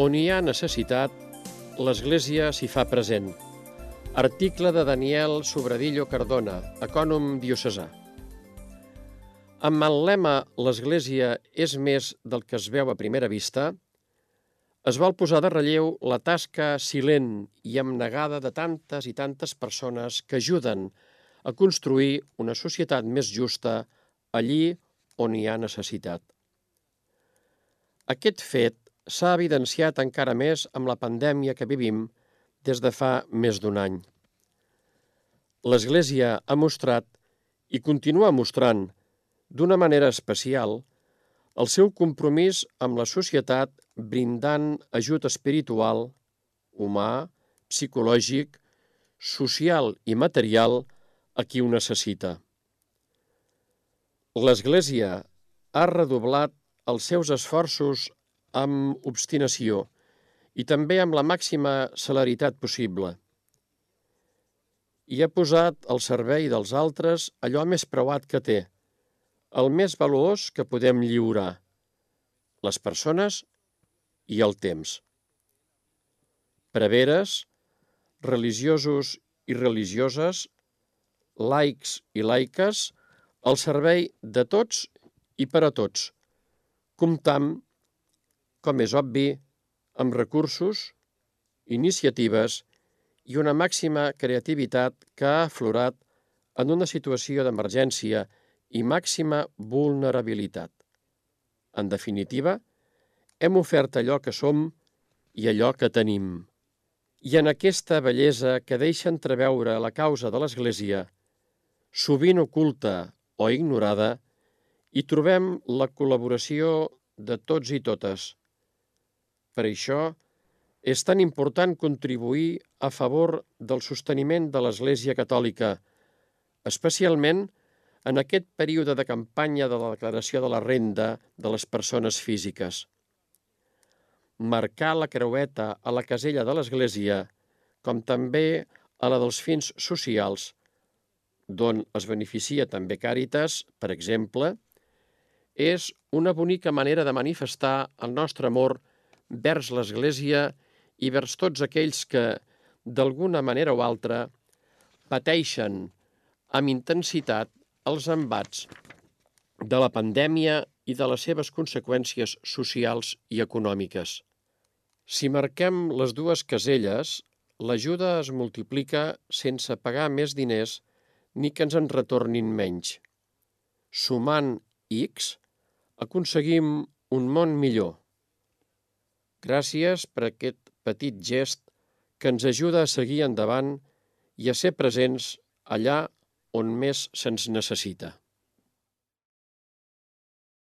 On hi ha necessitat, l'Església s'hi fa present. Article de Daniel Sobradillo Cardona, ecònom diocesà. Amb el lema «L'Església és més del que es veu a primera vista», es vol posar de relleu la tasca silent i amnegada de tantes i tantes persones que ajuden a construir una societat més justa allí on hi ha necessitat. Aquest fet s'ha evidenciat encara més amb la pandèmia que vivim des de fa més d'un any. L'Església ha mostrat i continua mostrant d'una manera especial el seu compromís amb la societat brindant ajut espiritual, humà, psicològic, social i material a qui ho necessita. L'Església ha redoblat els seus esforços amb obstinació i també amb la màxima celeritat possible. I ha posat al servei dels altres allò més preuat que té, el més valuós que podem lliurar, les persones i el temps. Preveres, religiosos i religioses, laics i laiques, al servei de tots i per a tots, comptam, com és obvi, amb recursos, iniciatives i una màxima creativitat que ha aflorat en una situació d'emergència i màxima vulnerabilitat. En definitiva, hem ofert allò que som i allò que tenim. I en aquesta bellesa que deixa entreveure la causa de l'Església, sovint oculta o ignorada, hi trobem la col·laboració de tots i totes. Per això, és tan important contribuir a favor del sosteniment de l'Església Catòlica, especialment en aquest període de campanya de la declaració de la renda de les persones físiques. Marcar la creueta a la casella de l'Església, com també a la dels fins socials, d'on es beneficia també Càritas, per exemple, és una bonica manera de manifestar el nostre amor vers l'Església i vers tots aquells que, d'alguna manera o altra, pateixen amb intensitat els embats de la pandèmia i de les seves conseqüències socials i econòmiques. Si marquem les dues caselles, l'ajuda es multiplica sense pagar més diners ni que ens en retornin menys. Sumant X, aconseguim un món millor. Gràcies per aquest petit gest que ens ajuda a seguir endavant i a ser presents allà on més se'ns necessita.